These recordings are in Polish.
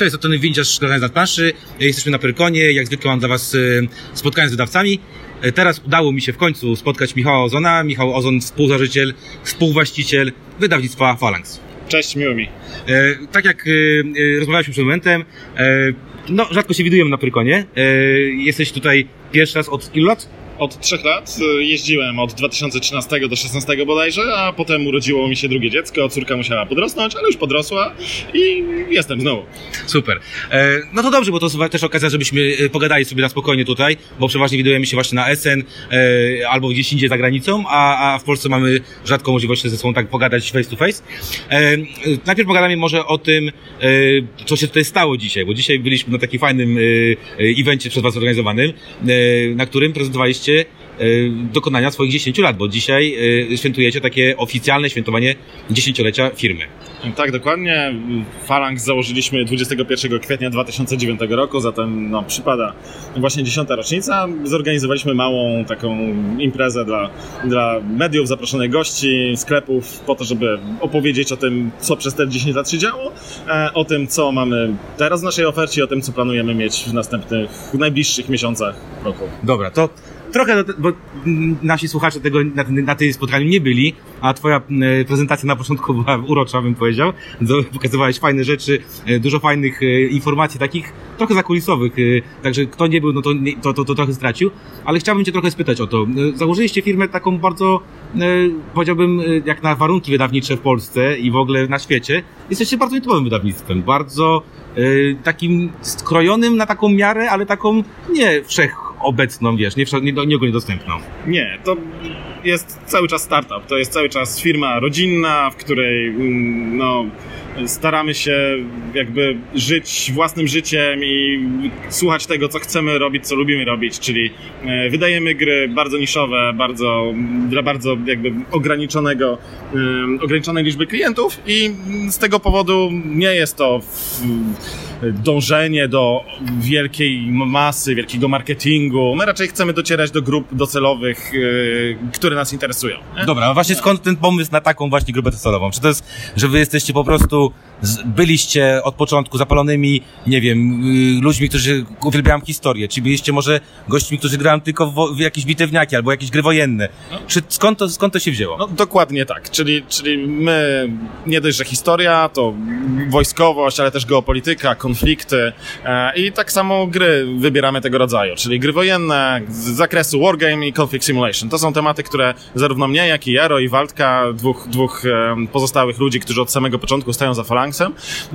Cześć, to ten Winciarz Kochając nad planszy. Jesteśmy na Pyrkonie. Jak zwykle mam dla Was y, spotkanie z wydawcami. Y, Teraz udało mi się w końcu spotkać Michała Ozona. Michał Ozon, współzałożyciel, współwłaściciel wydawnictwa Phalanx. Cześć, miło mi. E, tak jak rozmawialiśmy przed momentem, no rzadko się widujemy na Prykonie. E, jesteś tutaj pierwszy raz od ilu lat? Od trzech lat y, jeździłem od 2013 do 2016 bodajże, a potem urodziło mi się drugie dziecko, córka musiała podrosnąć, ale już podrosła i jestem znowu. Super. E, no to dobrze, bo to też okazja, żebyśmy e, pogadali sobie na spokojnie tutaj, bo przeważnie widujemy się właśnie na SN e, albo gdzieś indziej za granicą, a, w Polsce mamy rzadko możliwość ze sobą tak pogadać face to face. Najpierw pogadamy może o tym, co się tutaj stało dzisiaj, bo dzisiaj byliśmy na takim fajnym evencie przez Was organizowanym, na którym prezentowaliście e, dokonania swoich 10 lat, bo dzisiaj e, świętujecie takie oficjalne świętowanie dziesięciolecia firmy. Tak, dokładnie. Phalanx założyliśmy 21 kwietnia 2009 roku, zatem no, przypada właśnie 10. rocznica. Zorganizowaliśmy małą taką imprezę dla, dla mediów, zaproszonych gości, sklepów, po to, żeby opowiedzieć o tym, co przez te 10 lat się działo, e, o tym, co mamy teraz w naszej ofercie, o tym, co planujemy mieć w następnych, w najbliższych miesiącach roku. Dobra, to trochę, bo nasi słuchacze tego na, na tej spotkaniu nie byli, a twoja prezentacja na początku była urocza, bym powiedział. Pokazywałeś fajne rzeczy, e, dużo fajnych e, informacji takich trochę zakulisowych, e, także kto nie był, no to, to, to, to trochę stracił, ale chciałbym cię trochę spytać o to. Założyliście firmę taką bardzo, powiedziałbym, jak na warunki wydawnicze w Polsce i w ogóle na świecie, jesteście bardzo nietypowym wydawnictwem, bardzo takim skrojonym na taką miarę, ale taką nie wszechobecną, wiesz, nie, nie, nie ogólnie dostępną. Nie, to jest cały czas startup. To jest cały czas firma rodzinna, w której mm, no, staramy się jakby żyć własnym życiem i słuchać tego, co chcemy robić, co lubimy robić, czyli e, wydajemy gry bardzo niszowe, bardzo, dla bardzo jakby ograniczonego, ograniczonej liczby klientów i z tego powodu nie jest to w, dążenie do wielkiej masy, wielkiego marketingu. My raczej chcemy docierać do grup docelowych, yy, które nas interesują. nie? Dobra, a właśnie skąd ten pomysł na taką właśnie grupę docelową? Czy to jest, że wy jesteście po prostu, byliście od początku zapalonymi, nie wiem, y, ludźmi, którzy uwielbiają historię? Czy byliście może gośćmi, którzy grają tylko w, jakieś bitewniaki albo jakieś gry wojenne? Czy skąd to, skąd to się wzięło? No dokładnie tak, czyli, czyli my nie dość, że historia, to wojskowość, ale też geopolityka, konflikty e, i tak samo gry wybieramy tego rodzaju, czyli gry wojenne z zakresu wargame i conflict simulation. To są tematy, które zarówno mnie, jak i Jaro i Waldka, dwóch, dwóch e, pozostałych ludzi, którzy od samego początku stoją za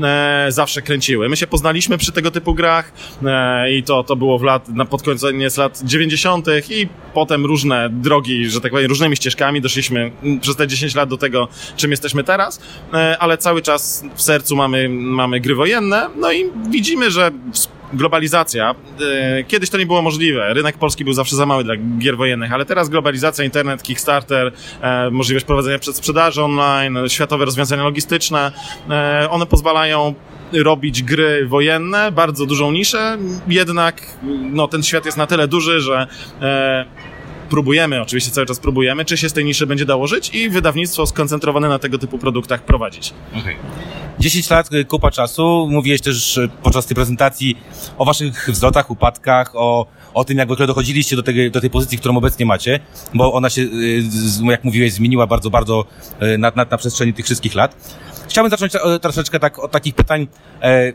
E, zawsze kręciły. My się poznaliśmy przy tego typu grach e, i to, to było w lat, na pod koniec lat 90. i potem różne drogi, że tak powiem, różnymi ścieżkami doszliśmy mm, przez te 10 lat do tego, czym jesteśmy teraz, e, ale cały czas w sercu mamy, mamy gry wojenne, no i widzimy, że globalizacja, e, kiedyś to nie było możliwe, rynek polski był zawsze za mały dla gier wojennych, ale teraz globalizacja, internet, Kickstarter, e, możliwość prowadzenia przedsprzedaży online, światowe rozwiązania logistyczne, e, one pozwalają robić gry wojenne, bardzo dużą niszę, jednak no, ten świat jest na tyle duży, że próbujemy, oczywiście cały czas próbujemy, czy się z tej niszy będzie dało żyć i wydawnictwo skoncentrowane na tego typu produktach prowadzić. Okej. 10 lat, y, kupa czasu. Mówiłeś też podczas tej prezentacji o waszych wzlotach, upadkach, o, o tym, jak w ogóle dochodziliście do tej, do tej pozycji, którą obecnie macie, bo ona się, y, jak mówiłeś, zmieniła bardzo, bardzo y, na, na, na przestrzeni tych wszystkich lat. Chciałbym zacząć e, troszeczkę tak od takich pytań, e, e,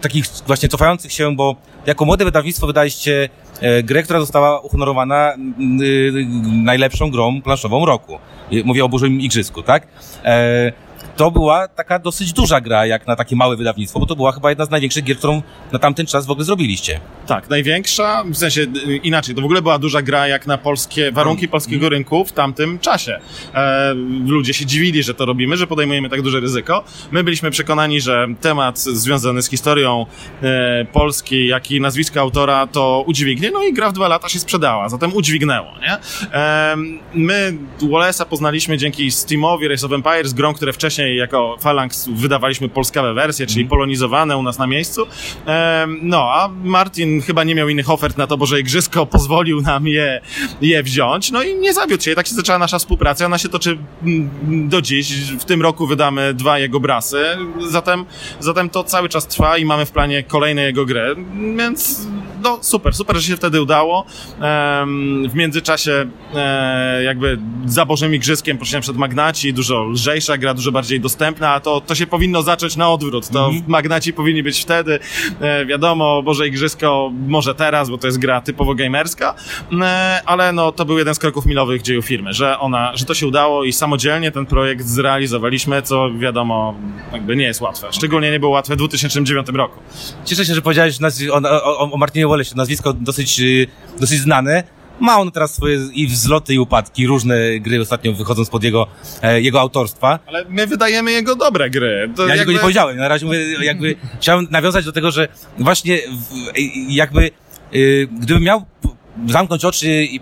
takich właśnie cofających się, bo jako młode wydawnictwo wydaliście e, grę, która została uhonorowana y, najlepszą grą planszową roku. Mówię o Bożym Igrzysko, tak? E, to była taka dosyć duża gra, jak na takie małe wydawnictwo, bo to była chyba jedna z największych gier, którą na tamten czas w ogóle zrobiliście. Tak, największa, w sensie y, inaczej, to w ogóle była duża gra jak na polskie, warunki polskiego rynku w tamtym czasie. E, ludzie się dziwili, że to robimy, że podejmujemy tak duże ryzyko. My byliśmy przekonani, że temat związany z historią e, Polski, jak i nazwisko autora to udźwignie, no i gra w dwa lata się sprzedała, zatem udźwignęło, nie? E, my Wallace'a poznaliśmy dzięki Steamowi Race of Empires, grą, które wcześniej jako Phalanx wydawaliśmy polskawe wersje, czyli polonizowane u nas na miejscu. No, a Martin chyba nie miał innych ofert na to Boże Igrzysko, pozwolił nam je, je wziąć, no i nie zawiódł się. I tak się zaczęła nasza współpraca, ona się toczy mm, do dziś. W tym roku wydamy dwa jego brasy, zatem, zatem to cały czas trwa i mamy w planie kolejne jego gry, więc no super, super, że się wtedy udało. W międzyczasie e, jakby za Bożym Igrzyskiem poszliśmy przed Magnaci, dużo lżejsza gra, dużo bardziej dostępna, a to, to się powinno zacząć na odwrót. To mm -hmm. Magnaci powinni być wtedy, e, wiadomo, Boże Igrzysko może teraz, bo to jest gra typowo gamerska, e, ale no to był jeden z kroków milowych dzieju firmy, że ona, że to się udało i samodzielnie ten projekt zrealizowaliśmy, co wiadomo, jakby nie jest łatwe. Szczególnie nie było łatwe w 2009 roku. Cieszę się, że powiedziałeś o, o, o Martinie Wallace, nazwisko dosyć, y, dosyć znane. Ma on teraz swoje i wzloty, i upadki, różne gry ostatnio wychodzą spod jego, e, jego autorstwa. Ale my wydajemy jego dobre gry. To ja jakby... tego nie powiedziałem. Na razie mówię, jakby chciałem nawiązać do tego, że właśnie jakby y, gdybym miał zamknąć oczy i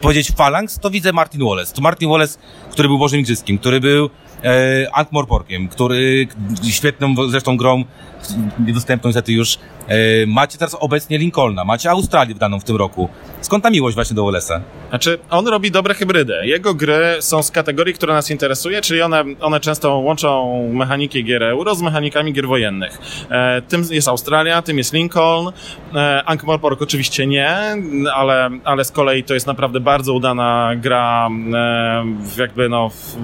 powiedzieć Phalanx, to widzę Martin Wallace. To Martin Wallace, który był Bożym Igrzyzkiem, który był e, Ankh-Morporkiem, który świetną zresztą grą, niedostępną niestety już, e, macie teraz obecnie Lincolna, macie Australię wdaną w tym roku. Skąd ta miłość właśnie do Wallace'a? Znaczy, on robi dobre hybrydy. Jego gry są z kategorii, która nas interesuje, czyli one, one często łączą mechaniki gier euro z mechanikami gier wojennych. E, tym jest Australia, tym jest Lincoln, e, Ankh-Morpork oczywiście nie, ale, ale z kolei to jest naprawdę bardzo udana gra e, w jakby no w,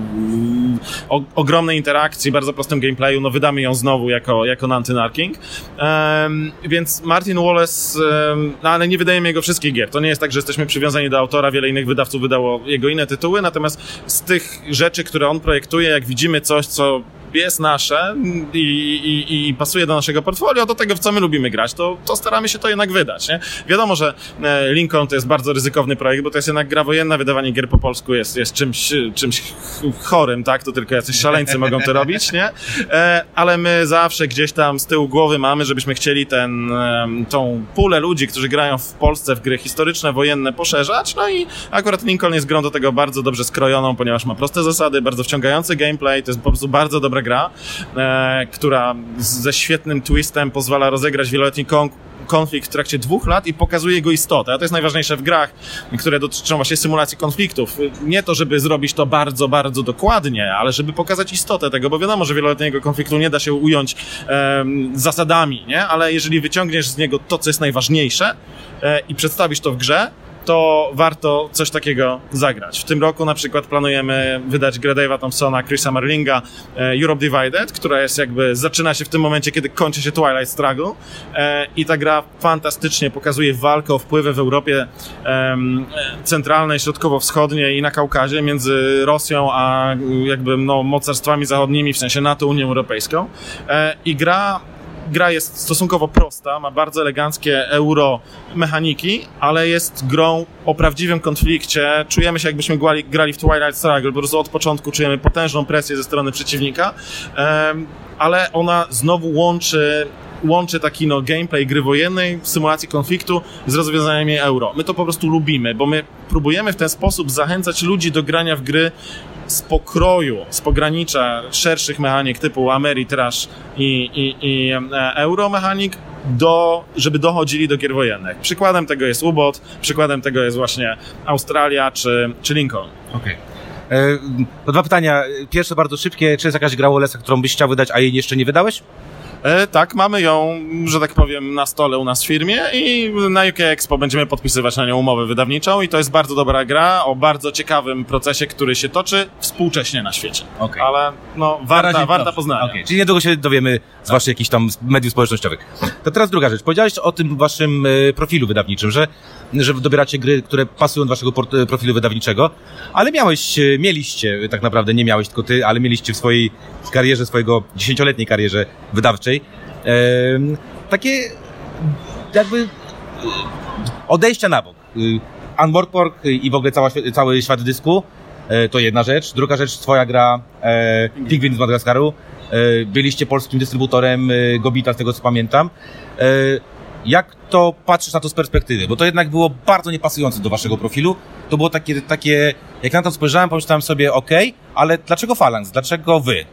o, ogromnej interakcji, bardzo prostym gameplayu, no wydamy ją znowu jako, jako Nanty-Narking. E, więc Martin Wallace, e, no ale nie wydajemy jego wszystkich gier. To nie jest tak, że jesteśmy przywiązani do autora, wiele innych wydawców wydało jego inne tytuły, natomiast z tych rzeczy, które on projektuje, jak widzimy coś, co jest nasze i, i, i, pasuje do naszego portfolio, do tego, w co my lubimy grać, to, to staramy się to jednak wydać. Nie? Wiadomo, że e, Lincoln to jest bardzo ryzykowny projekt, bo to jest jednak gra wojenna, wydawanie gier po polsku jest, jest czymś, czymś chorym, tak? To tylko jacyś szaleńcy mogą to robić, nie? E, ale my zawsze gdzieś tam z tyłu głowy mamy, żebyśmy chcieli ten, tą pulę ludzi, którzy grają w Polsce w gry historyczne, wojenne poszerzać, no i akurat Lincoln jest grą do tego bardzo dobrze skrojoną, ponieważ ma proste zasady, bardzo wciągający gameplay, to jest po prostu bardzo dobra gra, e, która ze świetnym twistem pozwala rozegrać wieloletni konflikt w trakcie dwóch lat i pokazuje jego istotę. A to jest najważniejsze w grach, które dotyczą właśnie symulacji konfliktów. Nie to, żeby zrobić to bardzo, bardzo dokładnie, ale żeby pokazać istotę tego, bo wiadomo, że wieloletniego konfliktu nie da się ująć zasadami, nie? Ale jeżeli wyciągniesz z niego to, co jest najważniejsze e, i przedstawisz to w grze, to warto coś takiego zagrać. W tym roku na przykład planujemy wydać grę Dave'a Thompsona, Chrisa Marlinga, e, Europe Divided, która jest jakby, zaczyna się w tym momencie, kiedy kończy się Twilight Struggle e, i ta gra fantastycznie pokazuje walkę o wpływy w Europie centralnej, środkowo-wschodniej i na Kaukazie między Rosją a jakby no, mocarstwami zachodnimi, w sensie NATO, Unią Europejską. E, I gra gra jest stosunkowo prosta, ma bardzo eleganckie euro mechaniki, ale jest grą o prawdziwym konflikcie. Czujemy się jakbyśmy grali, grali w Twilight Struggle, po prostu od początku czujemy potężną presję ze strony przeciwnika, ale ona znowu łączy łączy taki no, gameplay gry wojennej symulacji konfliktu z rozwiązaniami euro. My to po prostu lubimy, bo my próbujemy w ten sposób zachęcać ludzi do grania w gry z pokroju, z pogranicza szerszych mechanik typu Ameritrash i, i, i e, Euromechanik do, żeby dochodzili do gier wojennych. Przykładem tego jest UBOT, przykładem tego jest właśnie Australia czy, czy Lincoln. Okej. Okay. E, dwa pytania. Pierwsze bardzo szybkie. Czy jest jakaś gra Wallace'a, którą byś chciał wydać, a jej jeszcze nie wydałeś? E, tak, mamy ją, że tak powiem, na stole u nas w firmie i na UK Expo będziemy podpisywać na nią umowę wydawniczą i to jest bardzo dobra gra o bardzo ciekawym procesie, który się toczy współcześnie na świecie. Okay. Ale no, warta, warta poznania. Okay. Czyli niedługo się dowiemy, tak. zwłaszcza jakichś tam mediów społecznościowych. To teraz druga rzecz. Powiedziałeś o tym waszym e, profilu wydawniczym, że, że dobieracie gry, które pasują do waszego e, profilu wydawniczego, ale miałeś, mieliście, tak naprawdę nie miałeś tylko ty, ale mieliście w swojej karierze, swojego dziesięcioletniej karierze wydawczej takie jakby odejścia na bok. Y, Unworkwork i w ogóle cała, cały świat dysku e, to jedna rzecz. Druga rzecz, twoja gra e, Pingwin z Madagaskaru. E, byliście polskim dystrybutorem Gobita, z tego co pamiętam. Jak to patrzysz na to z perspektywy? Bo to jednak było bardzo niepasujące do waszego profilu. To było takie, takie jak na to spojrzałem, pomyślałem sobie, ok, ale dlaczego Phalanx? Dlaczego wy?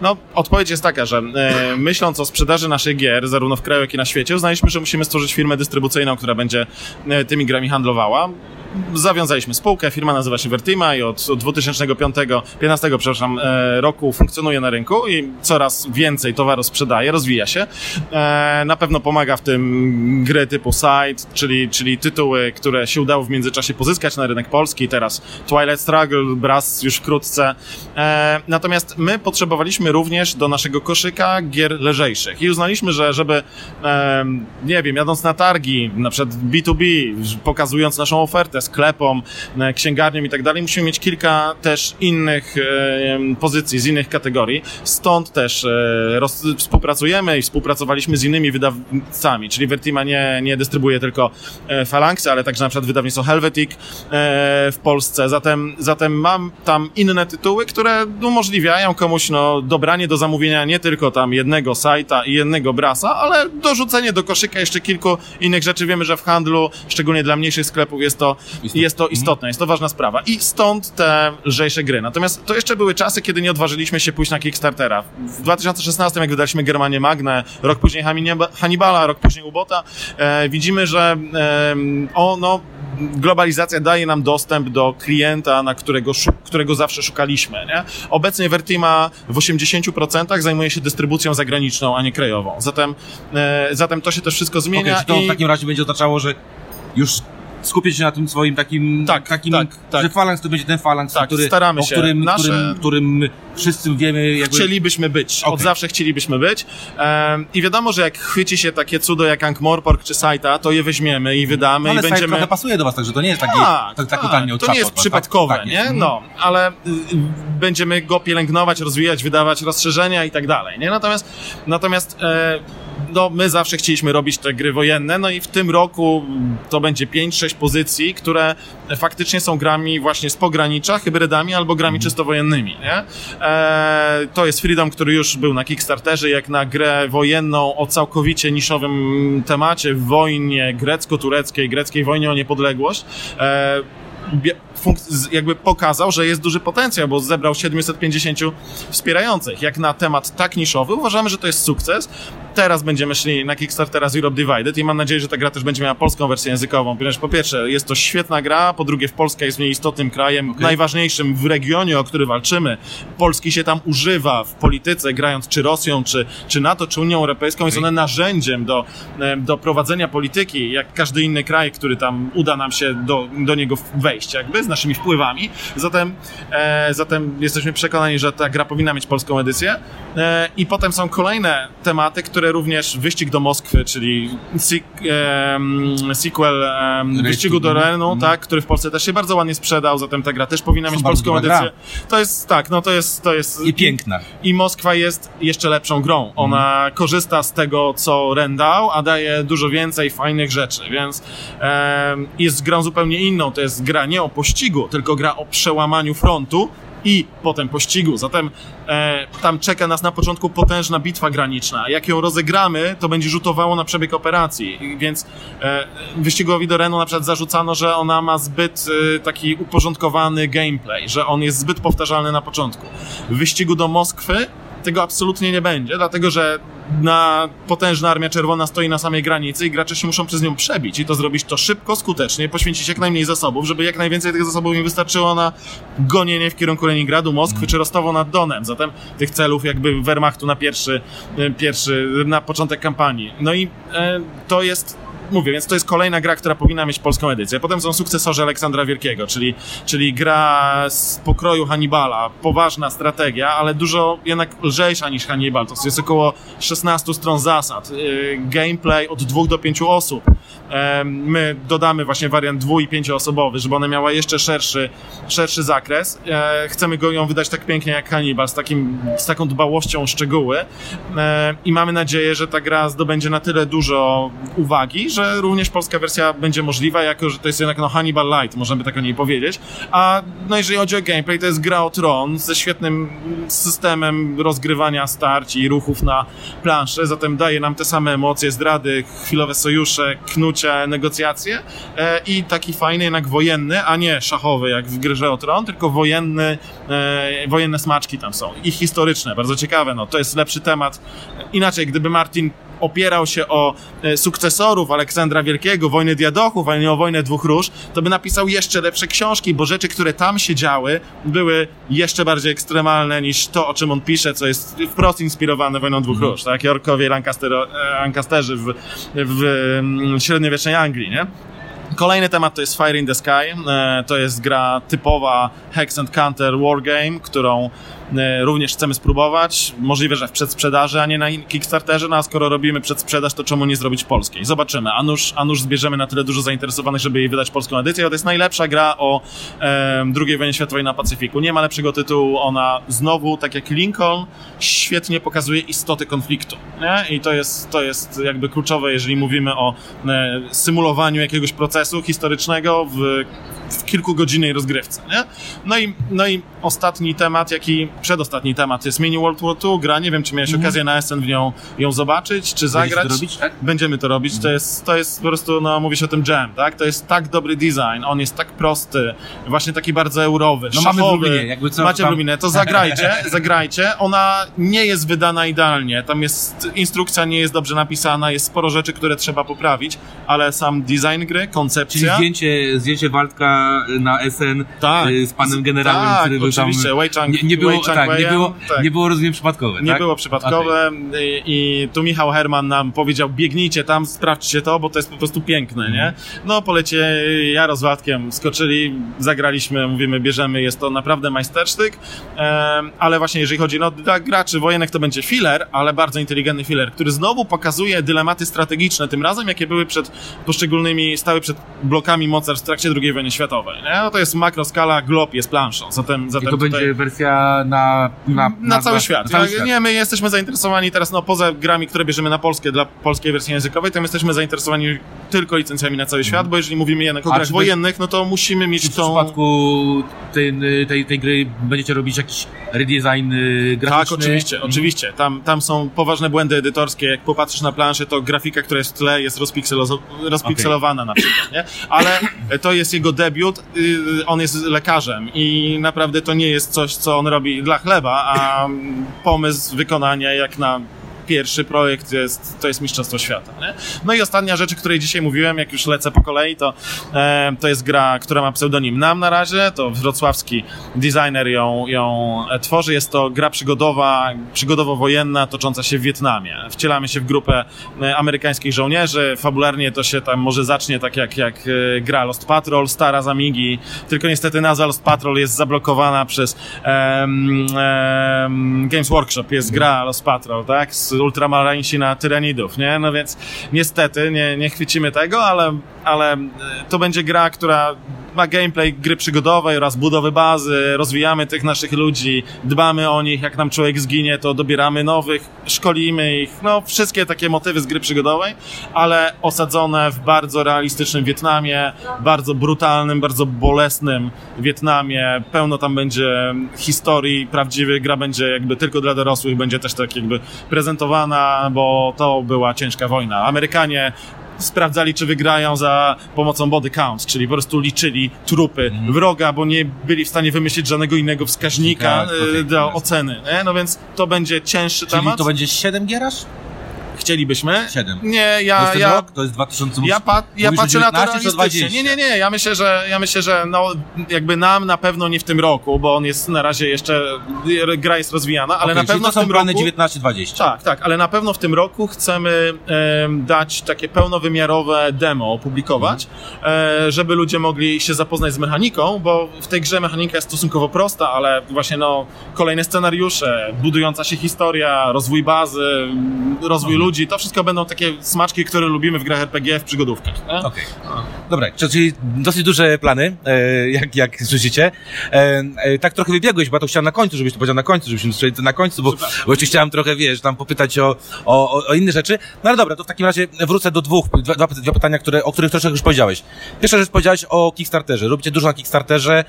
No, odpowiedź jest taka, że e, myśląc o sprzedaży naszych gier, zarówno w kraju, jak i na świecie, uznaliśmy, że musimy stworzyć firmę dystrybucyjną, która będzie e, tymi grami handlowała. Zawiązaliśmy spółkę, firma nazywa się Vertima i od, od 2005, 15, przepraszam, e, roku funkcjonuje na rynku i coraz więcej towaru sprzedaje, rozwija się. E, na pewno pomaga w tym gry typu Side, czyli, czyli tytuły, które się udało w międzyczasie pozyskać na rynek polski. Teraz Twilight Struggle, Brass już wkrótce. E, natomiast my potrzebowaliśmy również do naszego koszyka gier lżejszych i uznaliśmy, że żeby, nie wiem, jadąc na targi, na przykład B2B, pokazując naszą ofertę sklepom, e, księgarniom i tak dalej, musimy mieć kilka też innych e, pozycji, z innych kategorii. Stąd też e, współpracujemy i współpracowaliśmy z innymi wydawcami, czyli Vertima nie, nie dystrybuuje tylko Phalanxy, ale także na przykład wydawnictwo Helvetic w Polsce. Zatem, zatem mam tam inne tytuły, które umożliwiają komuś no, dobranie do zamówienia nie tylko tam jednego sajta i jednego brasa, ale dorzucenie do koszyka jeszcze kilku innych rzeczy. Wiemy, że w handlu, szczególnie dla mniejszych sklepów, jest to, jest to istotne, jest to ważna sprawa. I stąd te lżejsze gry. Natomiast to jeszcze były czasy, kiedy nie odważyliśmy się pójść na Kickstartera. W 2016, jak wydaliśmy Germanię Magnę, rok później Hannibala, rok później Ubota, e, widzimy, że e, ono globalizacja daje nam dostęp do klienta, na którego, którego zawsze szukaliśmy. Nie? Obecnie Vertima w 80% zajmuje się dystrybucją zagraniczną, a nie krajową. Zatem, e, zatem to się też wszystko zmienia. Okay, czy to i... w takim razie będzie oznaczało, że już skupić się na tym swoim takim, tak, takim tak, tak. że Phalanx to będzie ten Phalanx, tak, który, staramy o się. którym, Nasze... którym, którym wszyscy wiemy. Jakby... Chcielibyśmy być, okay. od zawsze chcielibyśmy być um, i wiadomo, że jak chwyci się takie cudo jak Ankh-Morpork czy Saita, to je weźmiemy i wydamy no, ale i będziemy... trochę pasuje do was, także to nie jest taki, tak, tak, tak, tak, totalnie To nie jest tak, przypadkowe, tak, nie? Jest. No, ale y, będziemy go pielęgnować, rozwijać, wydawać rozszerzenia i tak dalej, nie? Natomiast, natomiast e, no, my zawsze chcieliśmy robić te gry wojenne, no i w tym roku to będzie 5-6 pozycji, które faktycznie są grami właśnie z pogranicza, hybrydami albo grami czysto wojennymi, nie? E, to jest Freedom, który już był na Kickstarterze, jak na grę wojenną o całkowicie niszowym temacie, w wojnie grecko-tureckiej, greckiej wojnie o niepodległość. E, jakby pokazał, że jest duży potencjał, bo zebrał 750 wspierających. Jak na temat tak niszowy, uważamy, że to jest sukces. Teraz będziemy szli na Kickstartera Europe Divided i mam nadzieję, że ta gra też będzie miała polską wersję językową, ponieważ po pierwsze jest to świetna gra, po drugie w Polska jest w niej istotnym krajem, okay. najważniejszym w regionie, o który walczymy. Polski się tam używa w polityce, grając czy Rosją, czy, czy NATO, czy Unią Europejską. Okay. Jest one narzędziem do, do prowadzenia polityki, jak każdy inny kraj, który tam uda nam się do, do niego wejść, jakby z naszymi wpływami. Zatem, e, zatem jesteśmy przekonani, że ta gra powinna mieć polską edycję. E, I potem są kolejne tematy, które również Wyścig do Moskwy, czyli sequel Wyścigu do Renu, mm. tak, który w Polsce też się bardzo ładnie sprzedał, zatem ta gra też powinna mieć polską edycję. Gra. To jest, tak, no to jest, to jest... I piękna. I Moskwa jest jeszcze lepszą grą. Ona mm. korzysta z tego, co Ren dał, a daje dużo więcej fajnych rzeczy, więc jest grą zupełnie inną. To jest gra nie o pościgu, tylko gra o przełamaniu frontu i potem pościgu. Zatem e, tam czeka nas na początku potężna bitwa graniczna. Jak ją rozegramy, to będzie rzutowało na przebieg operacji. Więc e, wyścigowi do na przykład zarzucano, że ona ma zbyt e, taki uporządkowany gameplay, że on jest zbyt powtarzalny na początku. W wyścigu do Moskwy tego absolutnie nie będzie, dlatego że na potężna Armia Czerwona stoi na samej granicy i gracze się muszą przez nią przebić i to zrobić to szybko, skutecznie, poświęcić jak najmniej zasobów, żeby jak najwięcej tych zasobów im wystarczyło na gonienie w kierunku Leningradu, Moskwy mm. czy Rostowo nad Donem. Zatem tych celów jakby Wehrmachtu na pierwszy, pierwszy na początek kampanii. No i e, to jest mówię, więc to jest kolejna gra, która powinna mieć polską edycję. Potem są sukcesorzy Aleksandra Wielkiego, czyli, czyli gra z pokroju Hannibala, poważna strategia, ale dużo jednak lżejsza niż Hannibal. To jest około 16 stron zasad. Y, gameplay od dwóch do pięciu osób. My dodamy właśnie wariant dwu- i pięcioosobowy, żeby ona miała jeszcze szerszy, szerszy zakres. E, chcemy go ją wydać tak pięknie jak Hannibal, z, takim, z taką dbałością o szczegóły. E, I mamy nadzieję, że ta gra zdobędzie na tyle dużo uwagi, że że również polska wersja będzie możliwa, jako że to jest jednak no Hannibal Light, można by tak o niej powiedzieć. A no jeżeli chodzi o gameplay, to jest gra o tron ze świetnym systemem rozgrywania starć i ruchów na planszy, zatem daje nam te same emocje, zdrady, chwilowe sojusze, knucie, negocjacje e, i taki fajny jednak wojenny, a nie szachowy jak w grze o tron, tylko wojenny, e, wojenne smaczki tam są i historyczne, bardzo ciekawe, no to jest lepszy temat. Inaczej, gdyby Martin opierał się o e, sukcesorów Aleksandra Wielkiego, wojny Diadochów, a nie o wojnę dwóch róż, to by napisał jeszcze lepsze książki, bo rzeczy, które tam się działy, były jeszcze bardziej ekstremalne niż to, o czym on pisze, co jest wprost inspirowane wojną dwóch Mhm. róż, tak? Yorkowie i Lancaster, e, Lancasterzy w, w mm, średniowiecznej Anglii, nie? Kolejny temat to jest Fire in the Sky. E, To jest gra typowa Hex and Counter Wargame, którą również chcemy spróbować. Możliwe, że w przedsprzedaży, a nie na Kickstarterze, no a skoro robimy przedsprzedaż, to czemu nie zrobić polskiej? Zobaczymy. A nuż, a nuż zbierzemy na tyle dużo zainteresowanych, żeby jej wydać polską edycję. To jest najlepsza gra o e, II wojnie światowej na Pacyfiku. Nie ma lepszego tytułu. Ona znowu, tak jak Lincoln, świetnie pokazuje istoty konfliktu. Nie? I to jest, to jest jakby kluczowe, jeżeli mówimy o e, symulowaniu jakiegoś procesu historycznego w, w kilkugodzinnej rozgrywce. Nie? No, i, no i ostatni temat, jaki przedostatni temat jest Mini World War II. Gra, nie wiem, czy miałeś okazję na SN w nią ją zobaczyć, czy zagrać. Mhm. to robić, tak? Będziemy to robić. To jest, to jest po prostu, no mówi się o tym jam, tak? To jest tak dobry design, on jest tak prosty, właśnie taki bardzo eurowy, No mamy w. Lublinie, jakby co, Macie tam- w Lublinie, to zagrajcie, zagrajcie. Ona nie jest wydana idealnie, tam jest, instrukcja nie jest dobrze napisana, jest sporo rzeczy, które trzeba poprawić, ale sam design gry, Czyli koncepcja... zdjęcie, zdjęcie Waldka na SN Tak. y, z panem generałem, tak, który był tam... oczywiście, Wei Chang, Nie, nie, było, Wei Chang tak, nie, było, tak. nie było, rozumiem, przypadkowe, Nie tak? było przypadkowe I, i tu Michał Herman nam powiedział, biegnijcie tam, sprawdźcie to, bo to jest po prostu piękne, nie? No polecie ja z Władkiem skoczyli, zagraliśmy, mówimy, bierzemy, jest to naprawdę majstersztyk, ale właśnie jeżeli chodzi, no dla graczy wojennych to będzie filler, ale bardzo inteligentny filler, który znowu pokazuje dylematy strategiczne, tym razem jakie były przed poszczególnymi, stały przed blokami mocarstw w trakcie II wojny światowej, nie? No to jest makroskala, glob jest planszą, zatem, I zatem to tutaj... będzie wersja na... Na, Na, cały świat. Na cały Ja- świat. Nie, my jesteśmy zainteresowani teraz, no poza grami, które bierzemy na polskie, dla polskiej wersji językowej, to my jesteśmy zainteresowani tylko licencjami na cały świat, bo jeżeli mówimy jednak o Mhm. Grach wojennych, no to musimy mieć w tą... przypadku tej, tej, tej gry będziecie robić jakiś redesign y, graficzny? Tak, oczywiście, Mhm. oczywiście. Tam, tam są poważne błędy edytorskie. Jak popatrzysz na planszę, to grafika, która jest w tle, jest rozpikselo- rozpikselowana na przykład, nie? Ale to jest jego debiut, y, on jest lekarzem i naprawdę to nie jest coś, co on robi dla chleba, a pomysł wykonania jak na pierwszy projekt jest, to jest Mistrzostwo Świata. Nie? No i ostatnia rzecz, o której dzisiaj mówiłem, jak już lecę po kolei, to, e, to jest gra, która ma pseudonim NAM na razie, to wrocławski designer ją, ją e, tworzy. Jest to gra przygodowa, przygodowo-wojenna, tocząca się w Wietnamie. Wcielamy się w grupę e, amerykańskich żołnierzy, fabularnie to się tam może zacznie tak jak, jak e, gra Lost Patrol, stara z Amigi, tylko niestety nazwa Lost Patrol jest zablokowana przez em, em, Games Workshop, jest gra Lost Patrol, tak, z Ultramarynsi na Tyranidów, nie? No więc niestety nie, nie chwycimy tego, ale, ale e, to będzie gra, która ma gameplay gry przygodowej oraz budowy bazy, rozwijamy tych naszych ludzi, dbamy o nich, jak nam człowiek zginie, to dobieramy nowych, szkolimy ich, no wszystkie takie motywy z gry przygodowej, ale osadzone w bardzo realistycznym Wietnamie, bardzo brutalnym, bardzo bolesnym Wietnamie, pełno tam będzie historii prawdziwych, gra będzie jakby tylko dla dorosłych, będzie też tak jakby prezentowana, bo to była ciężka wojna. Amerykanie sprawdzali, czy wygrają za pomocą body count, czyli po prostu liczyli trupy wroga, bo nie byli w stanie wymyślić żadnego innego wskaźnika Tak, e, okej, do oceny. Nie? No więc to będzie cięższy Czyli temat. to będzie 7 gieraż? Chcielibyśmy. Siedem. Nie, to ja, jest ten ja, rok? To jest 2000... ja, pa, ja patrzę na to 19 realistycznie. 20? Nie, nie, nie, ja myślę, że ja myślę, że no, jakby nam na pewno nie w tym roku, bo on jest na razie jeszcze, gra jest rozwijana, ale Okej, na pewno to w są tym plany roku... 19-20. Tak, tak, ale na pewno w tym roku chcemy em, dać takie pełnowymiarowe demo, opublikować, e, żeby ludzie mogli się zapoznać z mechaniką, bo w tej grze mechanika jest stosunkowo prosta, ale właśnie no, kolejne scenariusze, budująca się historia, rozwój bazy, rozwój Mhm. ludzi ludzi, to wszystko będą takie smaczki, które lubimy w grach RPG, w przygodówkach. Okej. Dobra, czy- czyli dosyć duże plany, e, jak, jak słyszycie. E, e, tak trochę wybiegłeś, bo ja to chciałem na końcu, żebyś to powiedział na końcu, żebyśmy słyszeli to na końcu, bo, jeszcze chciałem trochę, wiesz, tam popytać o, o, o- inne rzeczy. No ale dobra, to w takim razie wrócę do dwóch, dwa, dwa, dwa pytania, które, o których troszkę już powiedziałeś. Pierwsza rzecz powiedziałeś o Kickstarterze. Robicie dużo na Kickstarterze,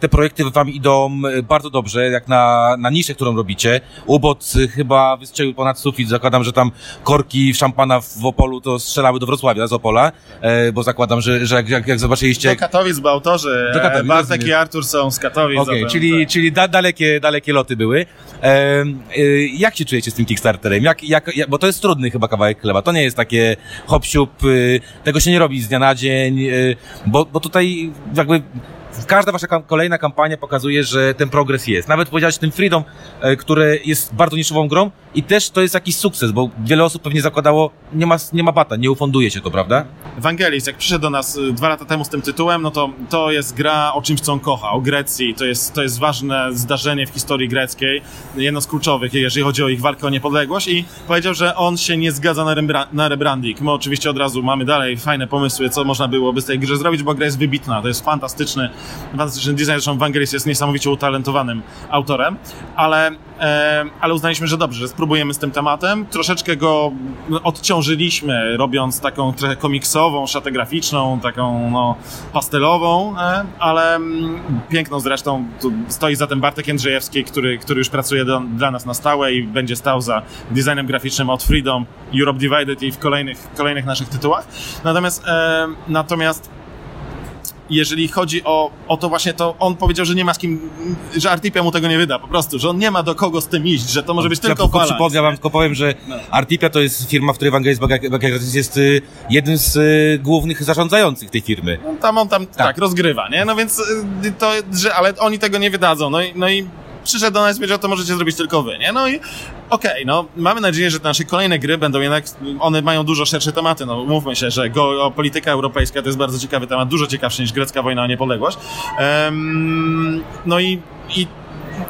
te projekty wam idą bardzo dobrze, jak na, na niszę, którą robicie. Ubot chyba wystrzelił ponad sufit, zakładam, że tam korki szampana w Opolu to strzelały do Wrocławia z Opola, e, bo zakładam, że, że jak, jak, zobaczyliście... Do Katowic, bo autorzy Do Katowic, e, Bartek rozumiem. i Artur są z Katowic. Zatem, czyli, tak. czyli da, dalekie, dalekie loty były. Ehm, y, jak się czujecie z tym Kickstarterem? Jak, jak, bo to jest trudny chyba kawałek chleba. To nie jest takie hop y, tego się nie robi z dnia na dzień, y, bo, bo tutaj jakby każda wasza kam- kolejna kampania pokazuje, że ten progres jest. Nawet powiedziałeś tym Freedom, e, które jest bardzo niszową grą i też to jest jakiś sukces, bo wiele osób pewnie zakładało, nie ma, nie ma bata, nie ufunduje się to, prawda? Evangelis, jak przyszedł do nas y, dwa lata temu z tym tytułem, no to to jest gra o czymś, co on kocha, o Grecji. To jest, to jest ważne zdarzenie w historii greckiej, jedno z kluczowych, jeżeli chodzi o ich walkę o niepodległość i powiedział, że on się nie zgadza na, rebra- na rebranding. My oczywiście od razu mamy dalej fajne pomysły, co można byłoby z tej grze zrobić, bo gra jest wybitna, to jest fantastyczny, fantastyczny design, zresztą Evangelis jest niesamowicie utalentowanym autorem, ale, e, ale uznaliśmy, że dobrze, że spróbujemy z tym tematem, troszeczkę go odciążyliśmy, robiąc taką trochę komiksową, szatę graficzną, taką no, pastelową, e, ale mm, piękną zresztą. Tu stoi za tym Bartek Jędrzejewski, który, który już pracuje do, dla nas na stałe i będzie stał za designem graficznym od Freedom, Europe Divided i w kolejnych, kolejnych naszych tytułach. Natomiast, e, natomiast jeżeli chodzi o, o to właśnie, to on powiedział, że nie ma z kim, że Artipia mu tego nie wyda, po prostu, że on nie ma do kogo z tym iść, że to może być ja tylko tylko balans. ja wam tylko powiem, że No. Artipia to jest firma, w której Evangelis Bagagratis jest y, jednym z y, głównych zarządzających tej firmy. No, tam on tam tak. rozgrywa, nie? No więc y, to, że, ale oni tego nie wydadzą, no i, no i przyszedł do nas i powiedział, to możecie zrobić tylko wy, nie? No i okej, no mamy nadzieję, że te nasze kolejne gry będą jednak, one mają dużo szersze tematy, no mówmy się, że geopolityka europejska to jest bardzo ciekawy temat, dużo ciekawszy niż grecka wojna o niepodległość. Em, no i, i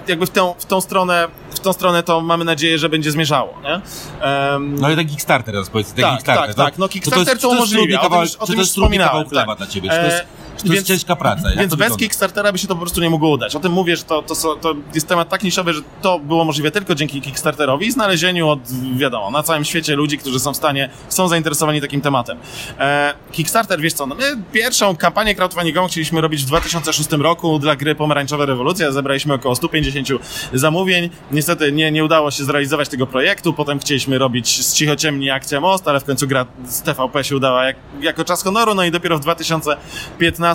jakby w tą, w tą stronę, w tą stronę to mamy nadzieję, że będzie zmierzało, nie? Em, No i ten Kickstarter teraz powiedz, ten Tak, Kickstarter. tak, tak. No, Kickstarter jest- to jest umożliwia, trudny o tym już- o tym to już wspominałem, chleba tak. dla ciebie? Czy to jest, To jest więc- ciężka praca? Jak Więc bez wygląda? Kickstartera by się to po prostu nie mogło udać. O tym mówię, że to, to, to jest temat tak niszowy, że to było możliwe tylko dzięki Kickstarterowi i znalezieniu od, wiadomo, na całym świecie ludzi, którzy są w stanie, są zainteresowani takim tematem. E, Kickstarter, wiesz co, no my pierwszą kampanię crowdfundingową chcieliśmy robić w 2006 roku dla gry Pomarańczowa Rewolucja. Zebraliśmy około 150 zamówień. Niestety nie, nie udało się zrealizować tego projektu. Potem chcieliśmy robić z Cichociemni Akcja Most, ale w końcu gra z TVP się udała jak, jako czas honoru. No i dopiero w 2015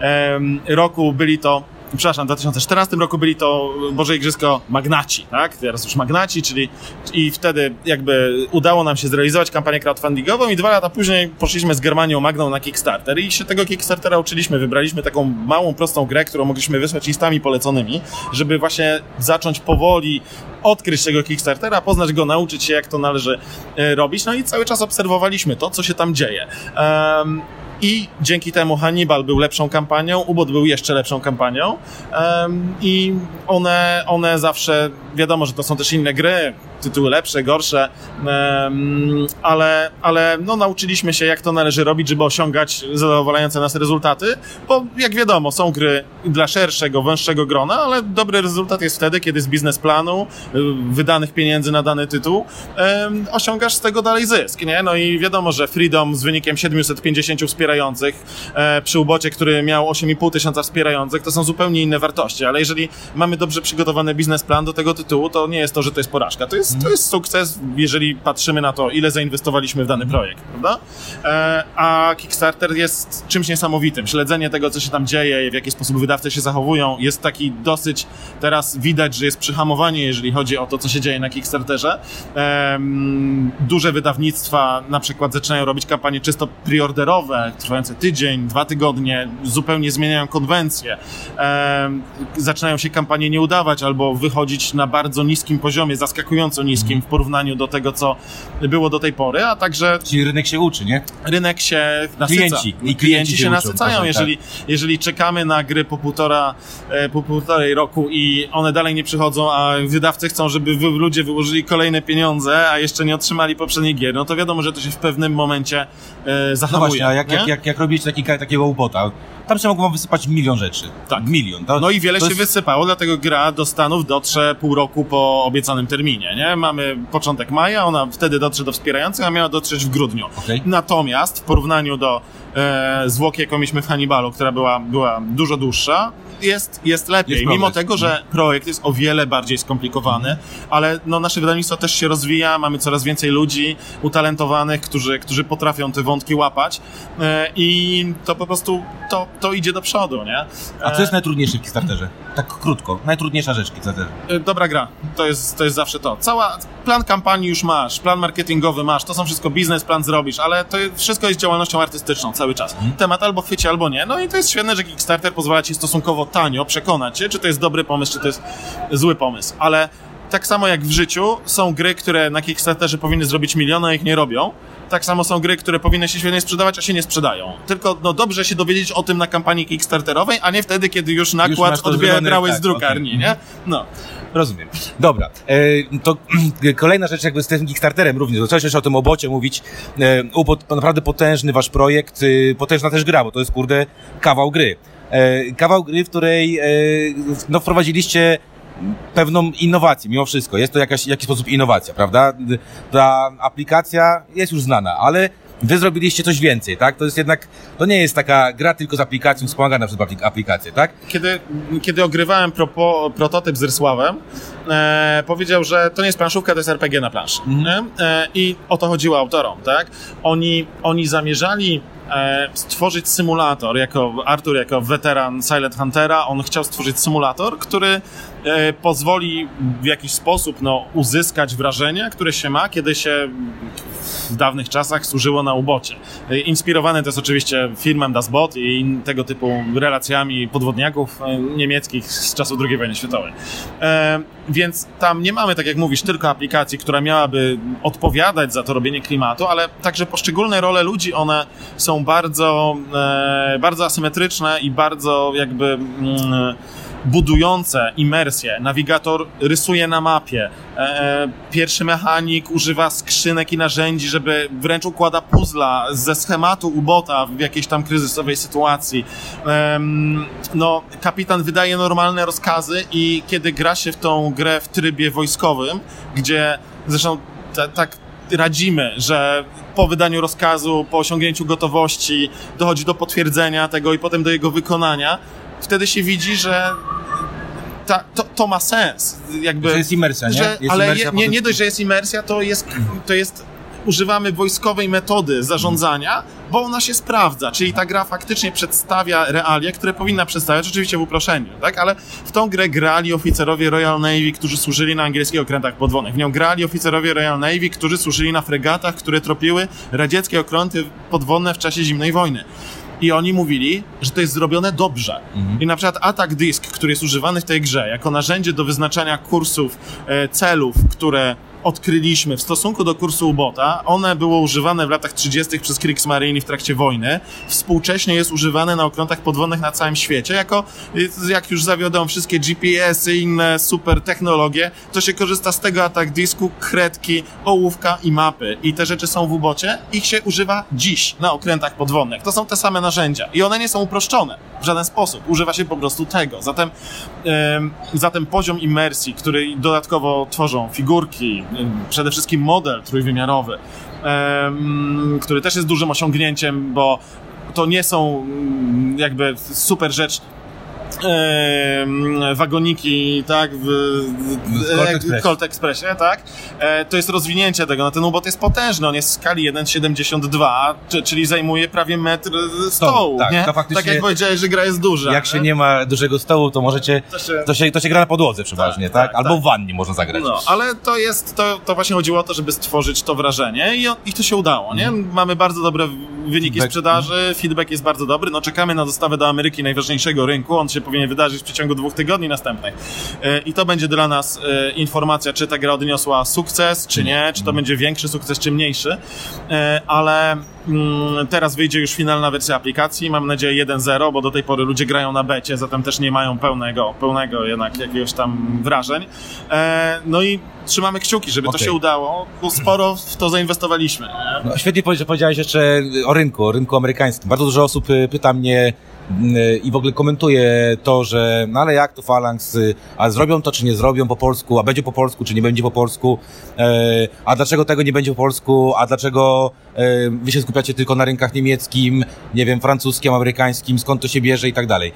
em, roku byli to przepraszam, w 2014 roku byli to Boże Igrzysko Magnaci, tak? Teraz już Magnaci, czyli i wtedy jakby udało nam się zrealizować kampanię crowdfundingową i dwa lata później poszliśmy z Germanią Magną na Kickstarter i się tego Kickstartera uczyliśmy. Wybraliśmy taką małą, prostą grę, którą mogliśmy wysłać listami poleconymi, żeby właśnie zacząć powoli odkryć tego Kickstartera, poznać go, nauczyć się, jak to należy e, robić. No i cały czas obserwowaliśmy to, co się tam dzieje. Em, i dzięki temu Hannibal był lepszą kampanią, Ubot był jeszcze lepszą kampanią. I one, one zawsze, wiadomo, że to są też inne gry, tytuły lepsze, gorsze, ale, ale no, nauczyliśmy się, jak to należy robić, żeby osiągać zadowalające nas rezultaty, bo jak wiadomo, są gry dla szerszego, węższego grona, ale dobry rezultat jest wtedy, kiedy z biznesplanu, y, wydanych pieniędzy na dany tytuł, osiągasz z tego dalej zysk, nie? No i wiadomo, że Freedom z wynikiem 750 wspierających e, przy ubocie, który miał 8,5 tysiąca wspierających, to są zupełnie inne wartości, ale jeżeli mamy dobrze przygotowany biznesplan do tego tytułu, to nie jest to, że to jest porażka. To jest, to jest sukces, jeżeli patrzymy na to, ile zainwestowaliśmy w dany projekt, prawda? E, a Kickstarter jest czymś niesamowitym. Śledzenie tego, co się tam dzieje, w jaki sposób wydawcy się zachowują, jest taki dosyć, teraz widać, że jest przyhamowanie, jeżeli chodzi o to, co się dzieje na Kickstarterze. Duże wydawnictwa na przykład zaczynają robić kampanie czysto preorderowe, trwające tydzień, dwa tygodnie, zupełnie zmieniają konwencje. Zaczynają się kampanie nie udawać albo wychodzić na bardzo niskim poziomie, zaskakująco wystarczająco niskim w porównaniu do tego, co było do tej pory, a także Czyli rynek się uczy, nie? rynek się nasyca. Klienci. I klienci klienci się się uczą, nasycają. tak, jeżeli, jeżeli czekamy na gry po półtora, e, po półtorej roku i one dalej nie przychodzą, a wydawcy chcą, żeby ludzie wyłożyli kolejne pieniądze, a jeszcze nie otrzymali poprzednich gier, no to wiadomo, że to się w pewnym momencie e, No zahamuje. właśnie, a jak, jak, jak, jak robicie taki, takiego ubota, tam się wam wysypać milion rzeczy. Tak. Milion. To, No i wiele się jest- wysypało, dlatego gra do Stanów dotrze pół roku po obiecanym terminie, nie? Mamy początek maja, ona wtedy dotrze do wspierających, a miała dotrzeć w grudniu. Okej. Natomiast w porównaniu do e, zwłoki, jaką mieliśmy w Hannibalu, która była, była dużo dłuższa, jest, jest lepiej. Jest Mimo tego, że projekt jest o wiele bardziej skomplikowany, ale no, nasze wydawnictwo też się rozwija, mamy coraz więcej ludzi utalentowanych, którzy, którzy potrafią te wątki łapać e, i to po prostu to, to idzie do przodu, nie? A co jest najtrudniejsze w Kickstarterze? Tak krótko. Najtrudniejsza rzecz w Kickstarterze. E, Dobra gra, to jest, to jest zawsze to. Cała, plan kampanii już masz, plan marketingowy masz, to są wszystko biznesplan zrobisz, ale to jest, wszystko jest działalnością artystyczną cały czas. Temat albo chwyci, albo nie. No i to jest świetne, że Kickstarter pozwala ci stosunkowo tanio przekonać się, czy to jest dobry pomysł, czy to jest zły pomysł. Ale tak samo jak w życiu, są gry, które na Kickstarterze powinny zrobić miliony, a ich nie robią. Tak samo są gry, które powinny się świetnie sprzedawać, a się nie sprzedają. Tylko no, dobrze się dowiedzieć o tym na kampanii Kickstarterowej, a nie wtedy, kiedy już nakład zrobione, odbierałeś tak, z drukarni, okej. nie? No. Rozumiem. Dobra. E, to kolejna rzecz jakby z tym Kickstarterem również. Zacząłeś już o tym obocie mówić. E, naprawdę potężny wasz projekt, e, potężna też gra, bo to jest kurde kawał gry. E, kawał gry, w której e, no, wprowadziliście pewną innowację, mimo wszystko. Jest to jakaś, w jakiś sposób innowacja, prawda? Ta aplikacja jest już znana, ale wy zrobiliście coś więcej, tak? To jest jednak, to nie jest taka gra tylko z aplikacją wspomagana przez aplik- aplikację, tak? kiedy, kiedy ogrywałem propo, prototyp z Rysławem, e, powiedział, że to nie jest planszówka, to jest RPG na planszy. nie? E, I o to chodziło autorom, tak? Oni, oni zamierzali e, stworzyć symulator, jako Artur, jako weteran Silent Huntera, on chciał stworzyć symulator, który e, pozwoli w jakiś sposób no, uzyskać wrażenia, które się ma, kiedy się w dawnych czasach służyło na ubocie. E, Inspirowany to jest oczywiście filmem Das Boot i tego typu relacjami podwodniaków niemieckich z czasów II wojny światowej. Więc tam nie mamy, tak jak mówisz, tylko aplikacji, która miałaby odpowiadać za to robienie klimatu, ale także poszczególne role ludzi, one są bardzo, e, bardzo asymetryczne i bardzo jakby mm, budujące imersję. Nawigator rysuje na mapie. E, pierwszy mechanik używa skrzynek i narzędzi, żeby wręcz układa puzla ze schematu ubota w jakiejś tam kryzysowej sytuacji. No, kapitan wydaje normalne rozkazy i kiedy gra się w tą grę w trybie wojskowym, gdzie zresztą ta, tak radzimy, że po wydaniu rozkazu, po osiągnięciu gotowości dochodzi do potwierdzenia tego i potem do jego wykonania, wtedy się widzi, że ta, to, to ma sens. Jakby, To jest imersja, nie? że, Jest ale imersja je, nie, nie dość, że jest imersja, to jest, to jest używamy wojskowej metody zarządzania, bo ona się sprawdza, czyli ta gra faktycznie przedstawia realia, które powinna przedstawiać, oczywiście w uproszczeniu, tak? Ale w tą grę grali oficerowie Royal Navy, którzy służyli na angielskich okrętach podwodnych. W nią grali oficerowie Royal Navy, którzy służyli na fregatach, które tropiły radzieckie okręty podwodne w czasie zimnej wojny. I oni mówili, że to jest zrobione dobrze. I na przykład atak disk, który jest używany w tej grze jako narzędzie do wyznaczania kursów e, celów, które odkryliśmy w stosunku do kursu ubota, one było używane w latach 30. przez Kriegsmarine w trakcie wojny. Współcześnie jest używane na okrętach podwodnych na całym świecie. Jako, y, jak już zawiodą wszystkie GPS-y i inne super technologie, to się korzysta z tego atak disku, kredki, ołówka i mapy. I te rzeczy są w ubocie. Ich się używa dziś na okrętach podwodnych. To są te same narzędzia. I one nie są uproszczone w żaden sposób. Używa się po prostu tego. Zatem, em, zatem poziom imersji, który dodatkowo tworzą figurki, przede wszystkim model trójwymiarowy, który też jest dużym osiągnięciem, bo to nie są mm, jakby super rzecz wagoniki, tak, w, w, Colt e, Expressie. Colt Expressie, tak, e, to jest rozwinięcie tego, no ten ubot jest potężny, on jest w skali 1,72, czy- czyli zajmuje prawie metr stołu, tak, nie? to faktycznie- tak jak powiedziałeś, że gra jest duża. Jak się nie? nie ma dużego stołu, to możecie, To się- to się, to się gra na podłodze przeważnie, Tak, tak? tak, Albo tak. w wannie można zagrać. No, ale to jest, to, to właśnie chodziło o to, żeby stworzyć to wrażenie i, i to się udało, nie? Mhm. Mamy bardzo dobre wyniki Feedback. sprzedaży, feedback jest bardzo dobry. No czekamy na dostawę do Ameryki, najważniejszego rynku. On się powinien wydarzyć w przeciągu dwóch tygodni następnych. E, I to będzie dla nas e, informacja, czy ta gra odniosła sukces, czy nie, czy to będzie większy sukces, czy mniejszy. E, Ale mm, teraz wyjdzie już finalna wersja aplikacji. Mam nadzieję 1.0, bo do tej pory ludzie grają na becie, zatem też nie mają pełnego, pełnego jednak jakiegoś tam wrażeń. No i trzymamy kciuki, żeby to Okej. się udało, bo sporo w to zainwestowaliśmy. No, świetnie powiedziałeś jeszcze o rynku, o rynku amerykańskim. Bardzo dużo osób y, pyta mnie i w ogóle komentuje to, że no ale jak to Phalanx, y, a zrobią to czy nie zrobią po polsku, a będzie po polsku czy nie będzie po polsku, e, a dlaczego tego nie będzie po polsku, a dlaczego wy się skupiacie tylko na rynkach niemieckim, nie wiem, francuskim, amerykańskim, skąd to się bierze i tak dalej.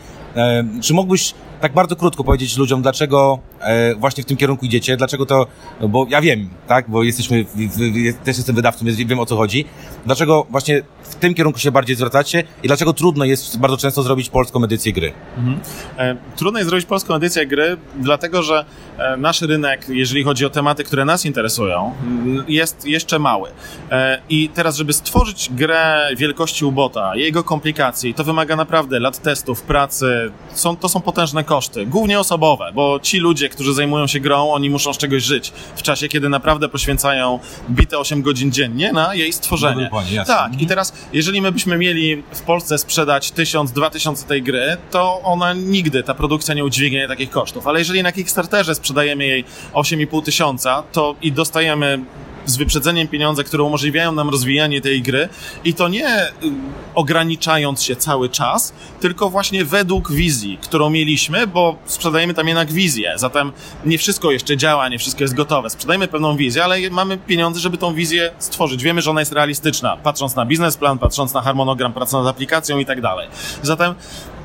Czy mógłbyś tak bardzo krótko powiedzieć ludziom, dlaczego e, właśnie w tym kierunku idziecie, dlaczego to, bo ja wiem, tak, bo jesteśmy, w, w, też jestem wydawcą, więc wiem o co chodzi, dlaczego właśnie w tym kierunku się bardziej zwracacie i dlaczego trudno jest bardzo często zrobić polską edycję gry. E, Trudno jest zrobić polską edycję gry, dlatego że e, nasz rynek, jeżeli chodzi o tematy, które nas interesują, jest jeszcze mały. E, I teraz, żeby stworzyć grę wielkości ubota, jego komplikacji, to wymaga naprawdę lat testów, pracy. Są, to są potężne koszty, głównie osobowe, bo ci ludzie, którzy zajmują się grą, oni muszą z czegoś żyć w czasie, kiedy naprawdę poświęcają bite 8 godzin dziennie na jej stworzenie. No, tak, i teraz, jeżeli my byśmy mieli w Polsce sprzedać 1000, 2000 tej gry, to ona nigdy, ta produkcja nie udźwignie takich kosztów. Ale jeżeli na Kickstarterze sprzedajemy jej 8,5 tysiąca, to i dostajemy z wyprzedzeniem pieniądze, które umożliwiają nam rozwijanie tej gry i to nie y, ograniczając się cały czas, tylko właśnie według wizji, którą mieliśmy, bo sprzedajemy tam jednak wizję, zatem nie wszystko jeszcze działa, nie wszystko jest gotowe. Sprzedajemy pewną wizję, ale mamy pieniądze, żeby tą wizję stworzyć. Wiemy, że ona jest realistyczna, patrząc na biznesplan, patrząc na harmonogram pracy nad aplikacją i tak dalej. Zatem,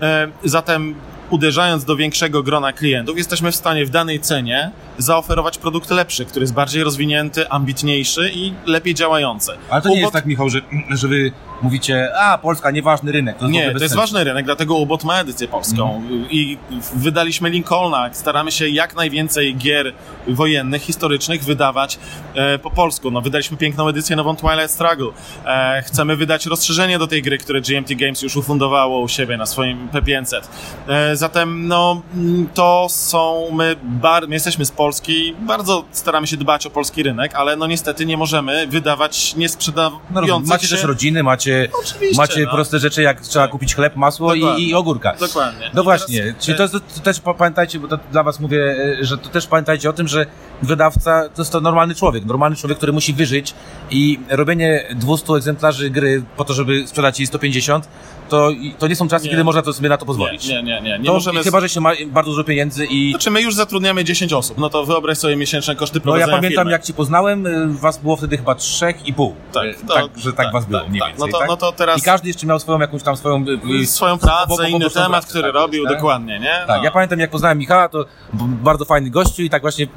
e, zatem uderzając do większego grona klientów, jesteśmy w stanie w danej cenie zaoferować produkt lepszy, który jest bardziej rozwinięty, ambitniejszy i lepiej działający. Ale to nie jest tak, Michał, że, że wy mówicie, a Polska, nieważny rynek. To nie, to jest ważny rynek, dlatego UBOT ma edycję polską i wydaliśmy Lincolna. Staramy się jak najwięcej gier wojennych, historycznych wydawać e, po polsku. No, wydaliśmy piękną edycję, nową Twilight Struggle. E, chcemy wydać rozszerzenie do tej gry, które GMT Games już ufundowało u siebie na swoim P500. E, zatem, no, mm, to są my, bar, my jesteśmy z Polski, bardzo staramy się dbać o polski rynek, ale no niestety nie możemy wydawać No, rozumiem. niesprzedających macie się... też rodziny, macie, Oczywiście, macie no. proste rzeczy, jak trzeba kupić chleb, masło i, i ogórka. Dokładnie. No I właśnie, teraz, czyli e, to, to też pa- pamiętajcie, bo to dla was mówię, e, że to też pamiętajcie o tym, że wydawca to jest to normalny człowiek, normalny człowiek, który musi wyżyć i robienie 200 egzemplarzy gry po to, żeby sprzedać jej 150, to, to nie są czasy, Nie. kiedy można to sobie na to pozwolić. Nie, nie, nie, nie. nie to możemy... chyba, że się ma bardzo dużo pieniędzy i Znaczy my już zatrudniamy 10 osób, no to wyobraź sobie miesięczne koszty no ja prowadzenia pamiętam firmy. jak cię poznałem, e, was było wtedy chyba trzech i pół. Tak, to- tak że tak, tak, was było tak, mniej tak. więcej, No to- tak? no to teraz- I każdy jeszcze miał swoją jakąś tam swoją... e, Swoją obok- pracę, inny swoją temat, pracę, który tak, robił, tak? dokładnie, nie? Tak, no. ja pamiętam jak poznałem Michała, to bardzo fajny gościu i tak właśnie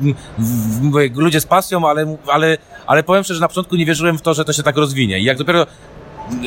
mówię, ludzie z pasją, ale, ale, ale powiem szczerze, że na początku nie wierzyłem w to, że to się tak rozwinie. I jak dopiero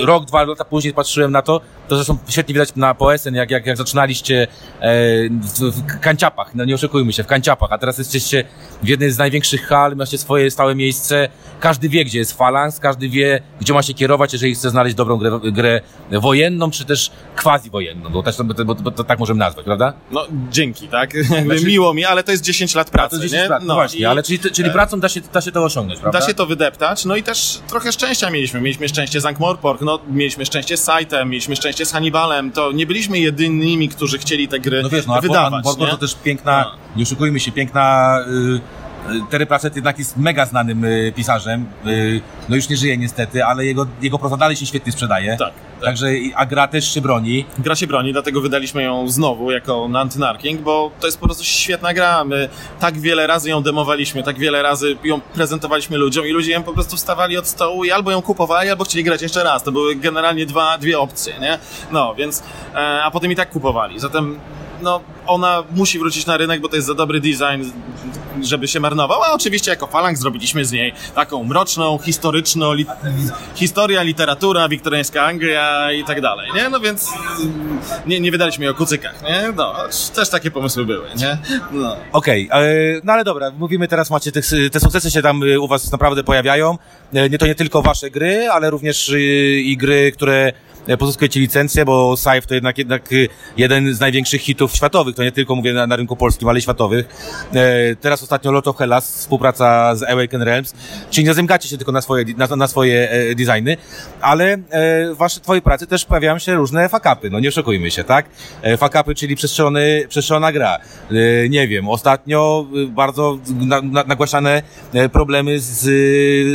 rok, dwa lata później patrzyłem na to, to zresztą świetnie widać na POSN, jak, jak, jak zaczynaliście e, w, w kanciapach, no nie oszukujmy się, w kanciapach, a teraz jesteście w jednej z największych hal, macie swoje stałe miejsce, każdy wie, gdzie jest falans, każdy wie, gdzie ma się kierować, jeżeli chce znaleźć dobrą grę, grę wojenną, czy też quasi-wojenną, bo, też, bo, bo, bo to tak możemy nazwać, prawda? No dzięki, tak? Znaczy- miło mi, ale to jest 10 lat pracy, to 10 nie? lat, no właśnie, i ale czyli, czyli pracą da się, da się to osiągnąć, prawda? Da się to wydeptać, no i też trochę szczęścia mieliśmy. Mieliśmy szczęście z Ankh-Morpork, no mieliśmy szczęście z Sightem, mieliśmy szczęście z Hannibalem, to nie byliśmy jedynymi, którzy chcieli te gry No wiesz, no wydawać, nie? to też piękna, No. nie oszukujmy się, piękna... Y, Terry Pratchett jednak jest mega znanym y, pisarzem. Y, no już nie żyje niestety, ale jego, jego proza dalej się świetnie sprzedaje. Tak, tak. Także, a gra też się broni. Gra się broni, dlatego wydaliśmy ją znowu jako Antinarking, bo to jest po prostu świetna gra. My tak wiele razy ją demowaliśmy, tak wiele razy ją prezentowaliśmy ludziom i ludzie ją po prostu wstawali od stołu i albo ją kupowali, albo chcieli grać jeszcze raz. To były generalnie dwa, dwie opcje, nie? No, więc, e, a potem i tak kupowali. Zatem, no, ona musi wrócić na rynek, bo to jest za dobry design. żeby się marnował, a oczywiście jako Falang zrobiliśmy z niej taką mroczną, historyczną, li, historia, literatura, wiktoriańska Anglia i tak dalej, nie? No więc mm, nie, nie wydaliśmy jej o kucykach, nie? No, też takie pomysły były, nie? No. Okej, okay, no ale dobra, mówimy teraz, macie te, te sukcesy się tam y, u was naprawdę pojawiają. E, nie to nie tylko wasze gry, ale również y, i gry, które pozyskujecie licencję, bo Saif to jednak, jednak y, jeden z największych hitów światowych, to nie tylko mówię na, na rynku polskim, ale światowych. E, teraz ostatnio Lot of Hellas, współpraca z Awaken Realms, czyli nie zamykacie się tylko na swoje, na, na swoje e, designy, ale w waszej twojej pracy też pojawiają się różne fakapy, no nie oszukujmy się, tak? Fakapy, czyli przestrzelona gra. Nie wiem, ostatnio bardzo na, na, nagłaśane problemy z,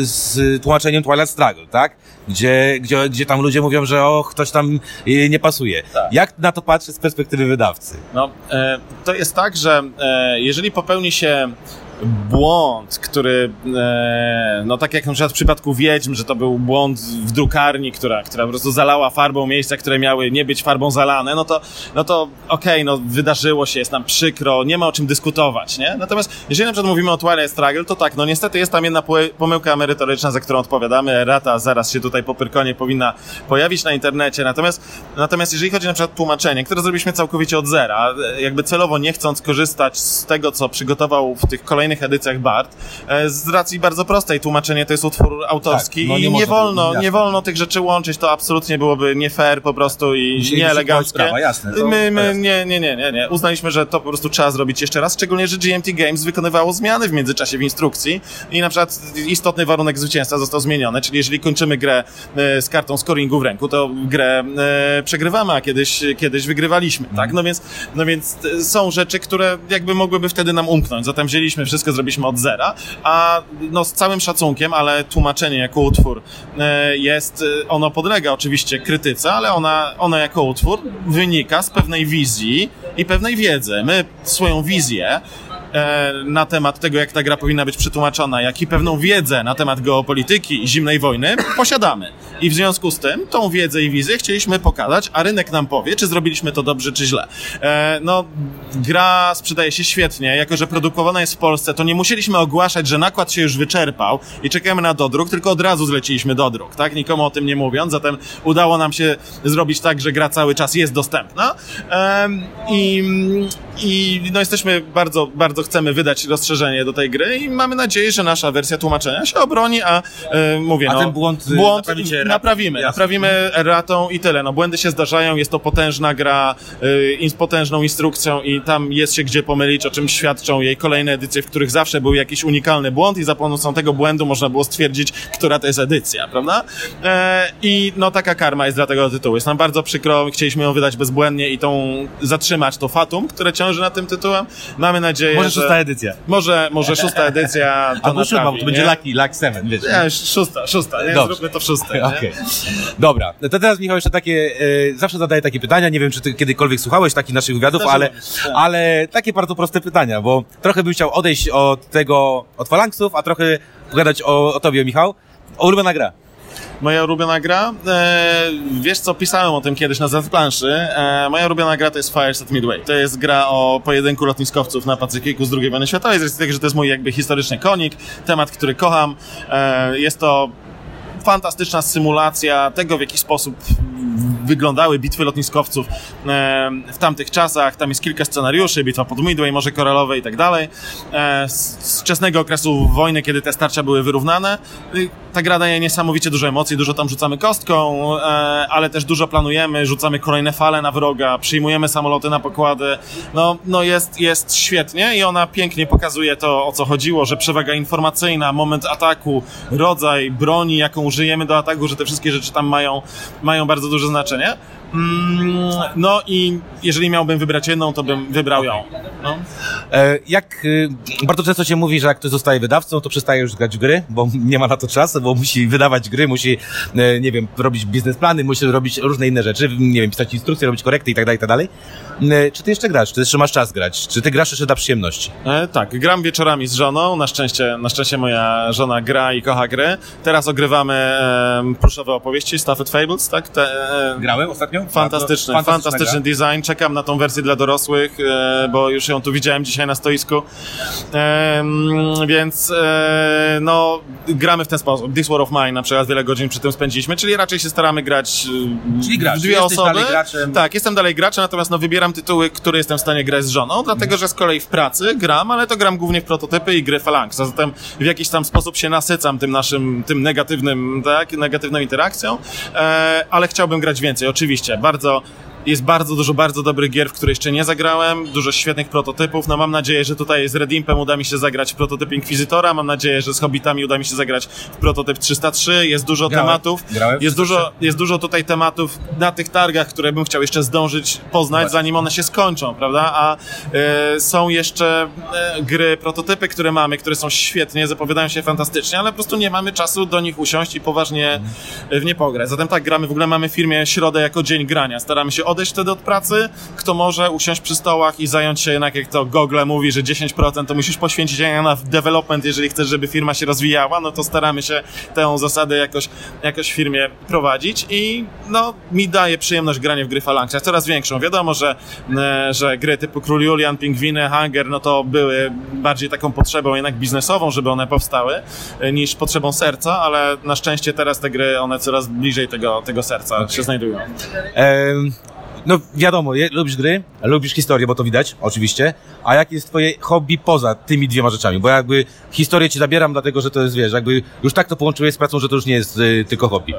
z tłumaczeniem Twilight Struggle, tak? Gdzie, gdzie, gdzie tam ludzie mówią, że o, ktoś tam y, nie pasuje. Tak. Jak na to patrzeć z perspektywy wydawcy? No, e, to jest tak, że e, jeżeli popełni się błąd, który, e, no tak jak na przykład w przypadku Wiedźm, że to był błąd w drukarni, która, która po prostu zalała farbą miejsca, które miały nie być farbą zalane, no to, no to okej, okay, no wydarzyło się, jest nam przykro, nie ma o czym dyskutować, nie? Natomiast jeżeli na przykład mówimy o Twilight Struggle, to tak, no niestety jest tam jedna pomyłka merytoryczna, za którą odpowiadamy, rata zaraz się tutaj po pyrkonie powinna pojawić na internecie, natomiast, natomiast jeżeli chodzi na przykład tłumaczenie, które zrobiliśmy całkowicie od zera, jakby celowo nie chcąc korzystać z tego, co przygotował w tych kolejnych kolejnych edycjach Bart, e, z racji bardzo prostej. Tłumaczenie to jest utwór autorski tak, no nie i nie wolno, nie wolno tych rzeczy łączyć, to absolutnie byłoby nie fair po prostu i nieeleganckie. Sprawa, jasne, my, my nie, nie, nie, nie, nie. Uznaliśmy, że to po prostu trzeba zrobić jeszcze raz, szczególnie, że GMT Games wykonywało zmiany w międzyczasie w instrukcji i na przykład istotny warunek zwycięstwa został zmieniony, czyli jeżeli kończymy grę e, z kartą scoringu w ręku, to grę e, przegrywamy, a kiedyś, kiedyś wygrywaliśmy, tak? No więc, no więc są rzeczy, które jakby mogłyby wtedy nam umknąć, zatem wzięliśmy wszystko zrobiliśmy od zera, a no z całym szacunkiem, ale tłumaczenie jako utwór e, jest, e, ono podlega oczywiście krytyce, ale ona, ona jako utwór wynika z pewnej wizji i pewnej wiedzy. My swoją wizję na temat tego, jak ta gra powinna być przetłumaczona, jak i pewną wiedzę na temat geopolityki i zimnej wojny posiadamy. I w związku z tym tą wiedzę i wizję chcieliśmy pokazać, a rynek nam powie, czy zrobiliśmy to dobrze, czy źle. E, no, gra sprzedaje się świetnie, jako że produkowana jest w Polsce, to nie musieliśmy ogłaszać, że nakład się już wyczerpał i czekamy na dodruk, tylko od razu zleciliśmy dodruk, tak? Nikomu o tym nie mówiąc, zatem udało nam się zrobić tak, że gra cały czas jest dostępna. E, I, i no, jesteśmy bardzo, bardzo chcemy wydać rozszerzenie do tej gry i mamy nadzieję, że nasza wersja tłumaczenia się obroni, a e, mówię, a no, ten błąd, y, błąd naprawimy, Jasne. naprawimy ratą i tyle. No, błędy się zdarzają, jest to potężna gra y, z potężną instrukcją i tam jest się gdzie pomylić, o czym świadczą jej kolejne edycje, w których zawsze był jakiś unikalny błąd i za pomocą tego błędu można było stwierdzić, która to jest edycja, prawda? E, I no taka karma jest dla tego tytułu. Jest nam bardzo przykro, chcieliśmy ją wydać bezbłędnie i tą zatrzymać to fatum, które ciąży nad tym tytułem. Mamy nadzieję, Może szósta edycja. Może, może szósta edycja to Albo siódma, bo to będzie Lucky, Lucky Seven, wiesz. Nie, szósta, szósta, nie? Dobrze. Zróbmy to w szóstej, okay. Dobra, to teraz Michał jeszcze takie, e, zawsze zadaję takie pytania, nie wiem, czy ty kiedykolwiek słuchałeś takich naszych wywiadów, ale, tak. ale takie bardzo proste pytania, bo trochę bym chciał odejść od tego, od falanksów, a trochę pogadać o, o tobie, Michał. O ulubiona gra. Moja ulubiona gra? E, wiesz co, pisałem o tym kiedyś na planszy. E, moja ulubiona gra to jest Fires at Midway. To jest gra o pojedynku lotniskowców na Pacyfiku z II wojny światowej, z racji tego, że to jest mój jakby historyczny konik, temat, który kocham. E, jest to fantastyczna symulacja tego, w jaki sposób wyglądały bitwy lotniskowców w tamtych czasach. Tam jest kilka scenariuszy, bitwa pod Midway, Morze Koralowe i tak dalej. E, z wczesnego okresu wojny, kiedy te starcia były wyrównane. Ta gra daje niesamowicie dużo emocji, dużo tam rzucamy kostką, e, ale też dużo planujemy, rzucamy kolejne fale na wroga, przyjmujemy samoloty na pokłady. No, no jest, jest świetnie i ona pięknie pokazuje to, o co chodziło, że przewaga informacyjna, moment ataku, rodzaj broni, jaką użyjemy do ataku, że te wszystkie rzeczy tam mają, mają bardzo duże znaczenie. Mm, no i jeżeli miałbym wybrać jedną, to bym wybrał ją. No. E, jak e, bardzo często się mówi, że jak ktoś zostaje wydawcą, to przestaje już grać w gry, bo nie ma na to czasu, bo musi wydawać gry, musi, e, nie wiem, robić biznesplany, musi robić różne inne rzeczy, nie wiem, pisać instrukcje, robić korekty i tak dalej, i tak dalej. Czy ty jeszcze grasz? Czy ty jeszcze masz czas grać? Czy ty grasz jeszcze dla przyjemności? E, tak, gram wieczorami z żoną. Na szczęście, na szczęście moja żona gra i kocha gry. Teraz ogrywamy e, pluszowe opowieści, Stafford Fables, tak? Te, e, grałem ostatnio. Fantastyczny, Bardzo fantastyczny design. Czekam na tą wersję dla dorosłych, e, bo już ją tu widziałem dzisiaj na stoisku. Więc e, no, gramy w ten sposób. This War of Mine na przykład wiele godzin przy tym spędziliśmy, czyli raczej się staramy grać e, Czyli grasz, w dwie osoby. dalej graczem. Tak, jestem dalej graczem, natomiast no, wybieram tytuły, które jestem w stanie grać z żoną, dlatego że z kolei w pracy gram, ale to gram głównie w prototypy i gry Phalanx. A zatem w jakiś tam sposób się nasycam tym naszym, tym negatywnym, tak, negatywną interakcją, ale chciałbym grać więcej, oczywiście. Bardzo jest bardzo dużo bardzo dobrych gier, w które jeszcze nie zagrałem, dużo świetnych prototypów. No mam nadzieję, że tutaj z Redimpem uda mi się zagrać w prototyp Inkwizytora, mam nadzieję, że z Hobbitami uda mi się zagrać w prototyp 303. Jest dużo Grałem. tematów. Grałem Jest dużo, jest dużo tutaj tematów na tych targach, które bym chciał jeszcze zdążyć poznać, Właśnie. zanim one się skończą, prawda? A e, są jeszcze e, gry, prototypy, które mamy, które są świetnie, zapowiadają się fantastycznie, ale po prostu nie mamy czasu do nich usiąść i poważnie w nie pograć. Zatem tak, gramy, w ogóle mamy w firmie środę jako dzień grania. Staramy się odejść wtedy od pracy, kto może usiąść przy stołach i zająć się jednak, jak to Google mówi, że 10% to musisz poświęcić na development, jeżeli chcesz, żeby firma się rozwijała, no to staramy się tę zasadę jakoś, jakoś w firmie prowadzić i no, mi daje przyjemność granie w gry Phalanxa, coraz większą. Wiadomo, że, e, że gry typu Król Julian, Pingwiny, Hunger, no to były bardziej taką potrzebą jednak biznesową, żeby one powstały, e, niż potrzebą serca, ale na szczęście teraz te gry, one coraz bliżej tego, tego serca się znajdują. Em, no wiadomo, je, lubisz gry, lubisz historię, bo to widać, oczywiście. A jakie jest twoje hobby poza tymi dwiema rzeczami? Bo jakby historię ci zabieram, dlatego że to jest, wiesz, jakby już tak to połączyłeś z pracą, że to już nie jest y, tylko hobby.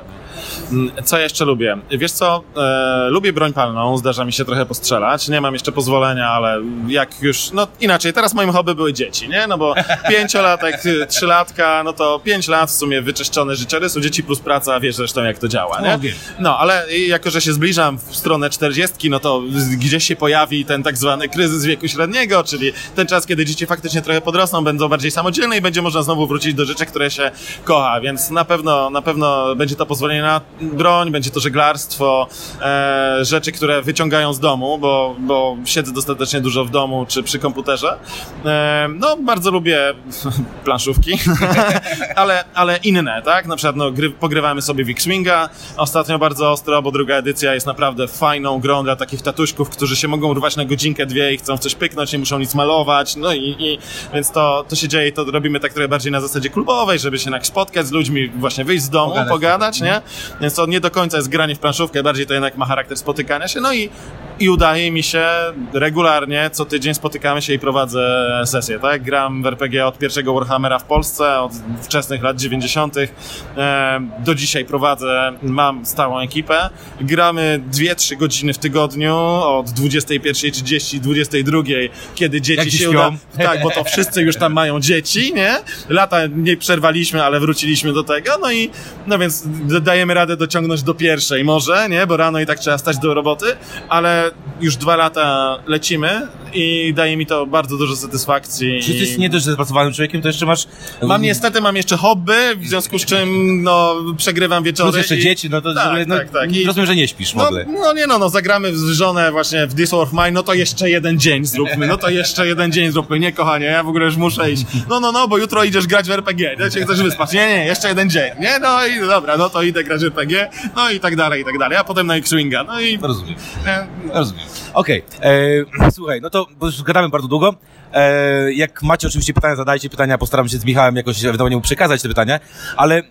Mm, Co jeszcze lubię? Wiesz co, e, lubię broń palną, zdarza mi się trochę postrzelać, nie mam jeszcze pozwolenia, ale jak już, no inaczej, teraz moim hobby były dzieci, nie? No bo pięciolatek, y, trzylatka, no to pięć lat w sumie wyczyszczone życiorysu, dzieci plus praca, wiesz zresztą jak to działa, nie? No, wiem. No, ale jako, że się zbliżam w stronę czterdziestki, no to gdzieś się pojawi ten tak zwany kryzys wieku średniego, czyli ten czas, kiedy dzieci faktycznie trochę podrosną, będą bardziej samodzielne i będzie można znowu wrócić do rzeczy, które się kocha, więc na pewno, na pewno będzie to pozwolenie na broń, będzie to żeglarstwo, e, rzeczy, które wyciągają z domu, bo, bo siedzę dostatecznie dużo w domu czy przy komputerze. E, no, bardzo lubię planszówki, ale, ale inne, tak? Na przykład no, gry, pogrywamy sobie w X-Winga ostatnio bardzo ostro, bo druga edycja jest naprawdę fajną grą dla takich tatuśków, którzy się mogą urwać na godzinkę, dwie i chcą w coś pyknąć, nie muszą nic malować, no i, i więc to, to się dzieje, to robimy tak trochę bardziej na zasadzie klubowej, żeby się jednak spotkać z ludźmi, właśnie wyjść z domu, Pogadać. pogadać, nie? Więc to nie do końca jest granie w planszówkę, bardziej to jednak ma charakter spotykania się, no i, i udaje mi się regularnie, co tydzień spotykamy się i prowadzę sesję, tak? Gram w RPG od pierwszego Warhammera w Polsce, od wczesnych lat 90. E, do dzisiaj prowadzę, mam stałą ekipę. Gramy 2-3 godziny w tygodniu od 21.30, 22.00, kiedy dzieci Jak się śpią. uda... Tak, bo to wszyscy już tam mają dzieci, nie? Lata nie przerwaliśmy, ale wróciliśmy do tego, no i no więc dajemy radę dociągnąć do pierwszej może, nie? Bo rano i tak trzeba stać do roboty, ale już dwa lata lecimy i daje mi to bardzo dużo satysfakcji. Czy ty jesteś nie dość zapracowanym człowiekiem, to jeszcze masz... Mam niestety, mam jeszcze hobby, w związku z czym, no, przegrywam wieczory. Plus jeszcze i- dzieci, no to Tak, no, tak, tak. I- rozumiem, że nie śpisz w no, ogóle. no nie no, no, zagramy w żonę właśnie w This War of Mine, no to jeszcze jeden dzień zróbmy, no to jeszcze jeden dzień zróbmy, nie kochanie, ja w ogóle już muszę iść. No, no, no, bo jutro idziesz grać w RPG, no cię chcesz wyspać, nie, nie, jeszcze jeden dzień, nie, no i dobra, no to idę grać w RPG, no i tak dalej, i tak dalej, a potem na X-Winga, no i... Rozumiem. e, Rozumiem. Okej, e, słuchaj, no to bo już gadamy bardzo długo. E, jak macie oczywiście pytania, zadajcie pytania, postaram się z Michałem jakoś ewentualnie mu przekazać te pytania, ale e,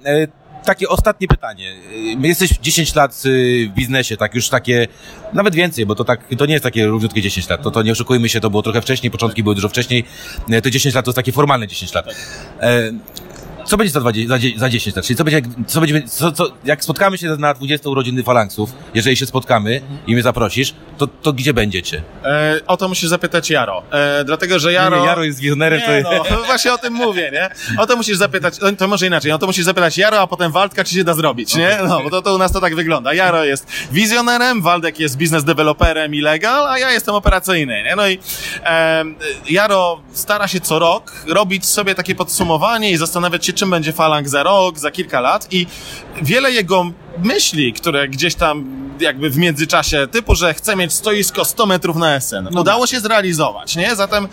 takie ostatnie pytanie. E, Jesteś 10 lat y, w biznesie, tak już takie, nawet więcej, bo to tak, to nie jest takie równiutkie 10 lat, to, to nie oszukujmy się, to było trochę wcześniej, początki były dużo wcześniej, E, te 10 lat to jest takie formalne 10 lat. E, co będzie za, 20, za, za 10 lat? Czyli co będzie, jak, co będzie, co, co, jak spotkamy się na 20 urodziny Falanksów, jeżeli się spotkamy i mnie zaprosisz, to, to gdzie będziecie? e, o to musisz zapytać Jaro, e, dlatego, że Jaro... Nie, nie, Jaro jest wizjonerem, Nie, to... no, właśnie o tym mówię, nie? O to musisz zapytać, to może inaczej, o to musisz zapytać Jaro, a potem Waldka, czy się da zrobić, nie? No, bo to, to u nas to tak wygląda. Jaro jest wizjonerem, Waldek jest biznes deweloperem i legal, a ja jestem operacyjny, nie? No i em, Jaro stara się co rok robić sobie takie podsumowanie i zastanawiać się, czym będzie Falang za rok, za kilka lat i wiele jego myśli, które gdzieś tam jakby w międzyczasie, typu, że chce mieć stoisko 100 metrów na SN, No udało się zrealizować, nie? Zatem,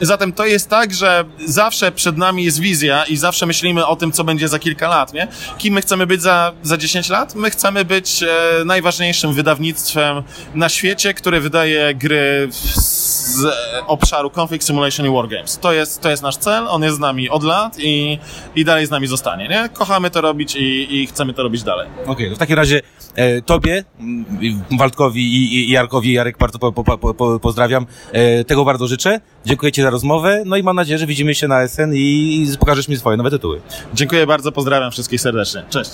zatem to jest tak, że zawsze przed nami jest wizja i zawsze myślimy o tym, co będzie za kilka lat, nie? Kim my chcemy być za, za 10 lat? My chcemy być e, najważniejszym wydawnictwem na świecie, które wydaje gry z obszaru Conflict Simulation i Wargames. To jest, to jest nasz cel, on jest z nami od lat i, i dalej z nami zostanie, nie? Kochamy to robić i, i chcemy to robić dalej. Okej, to w takim razie e, tobie, m, i Waldkowi i, i Jarkowi, Jarek bardzo po, po, po, pozdrawiam, e, tego bardzo życzę. Dziękuję Ci za rozmowę, no i mam nadzieję, że widzimy się na SN i pokażesz mi swoje nowe tytuły. Dziękuję bardzo, pozdrawiam wszystkich serdecznie. Cześć.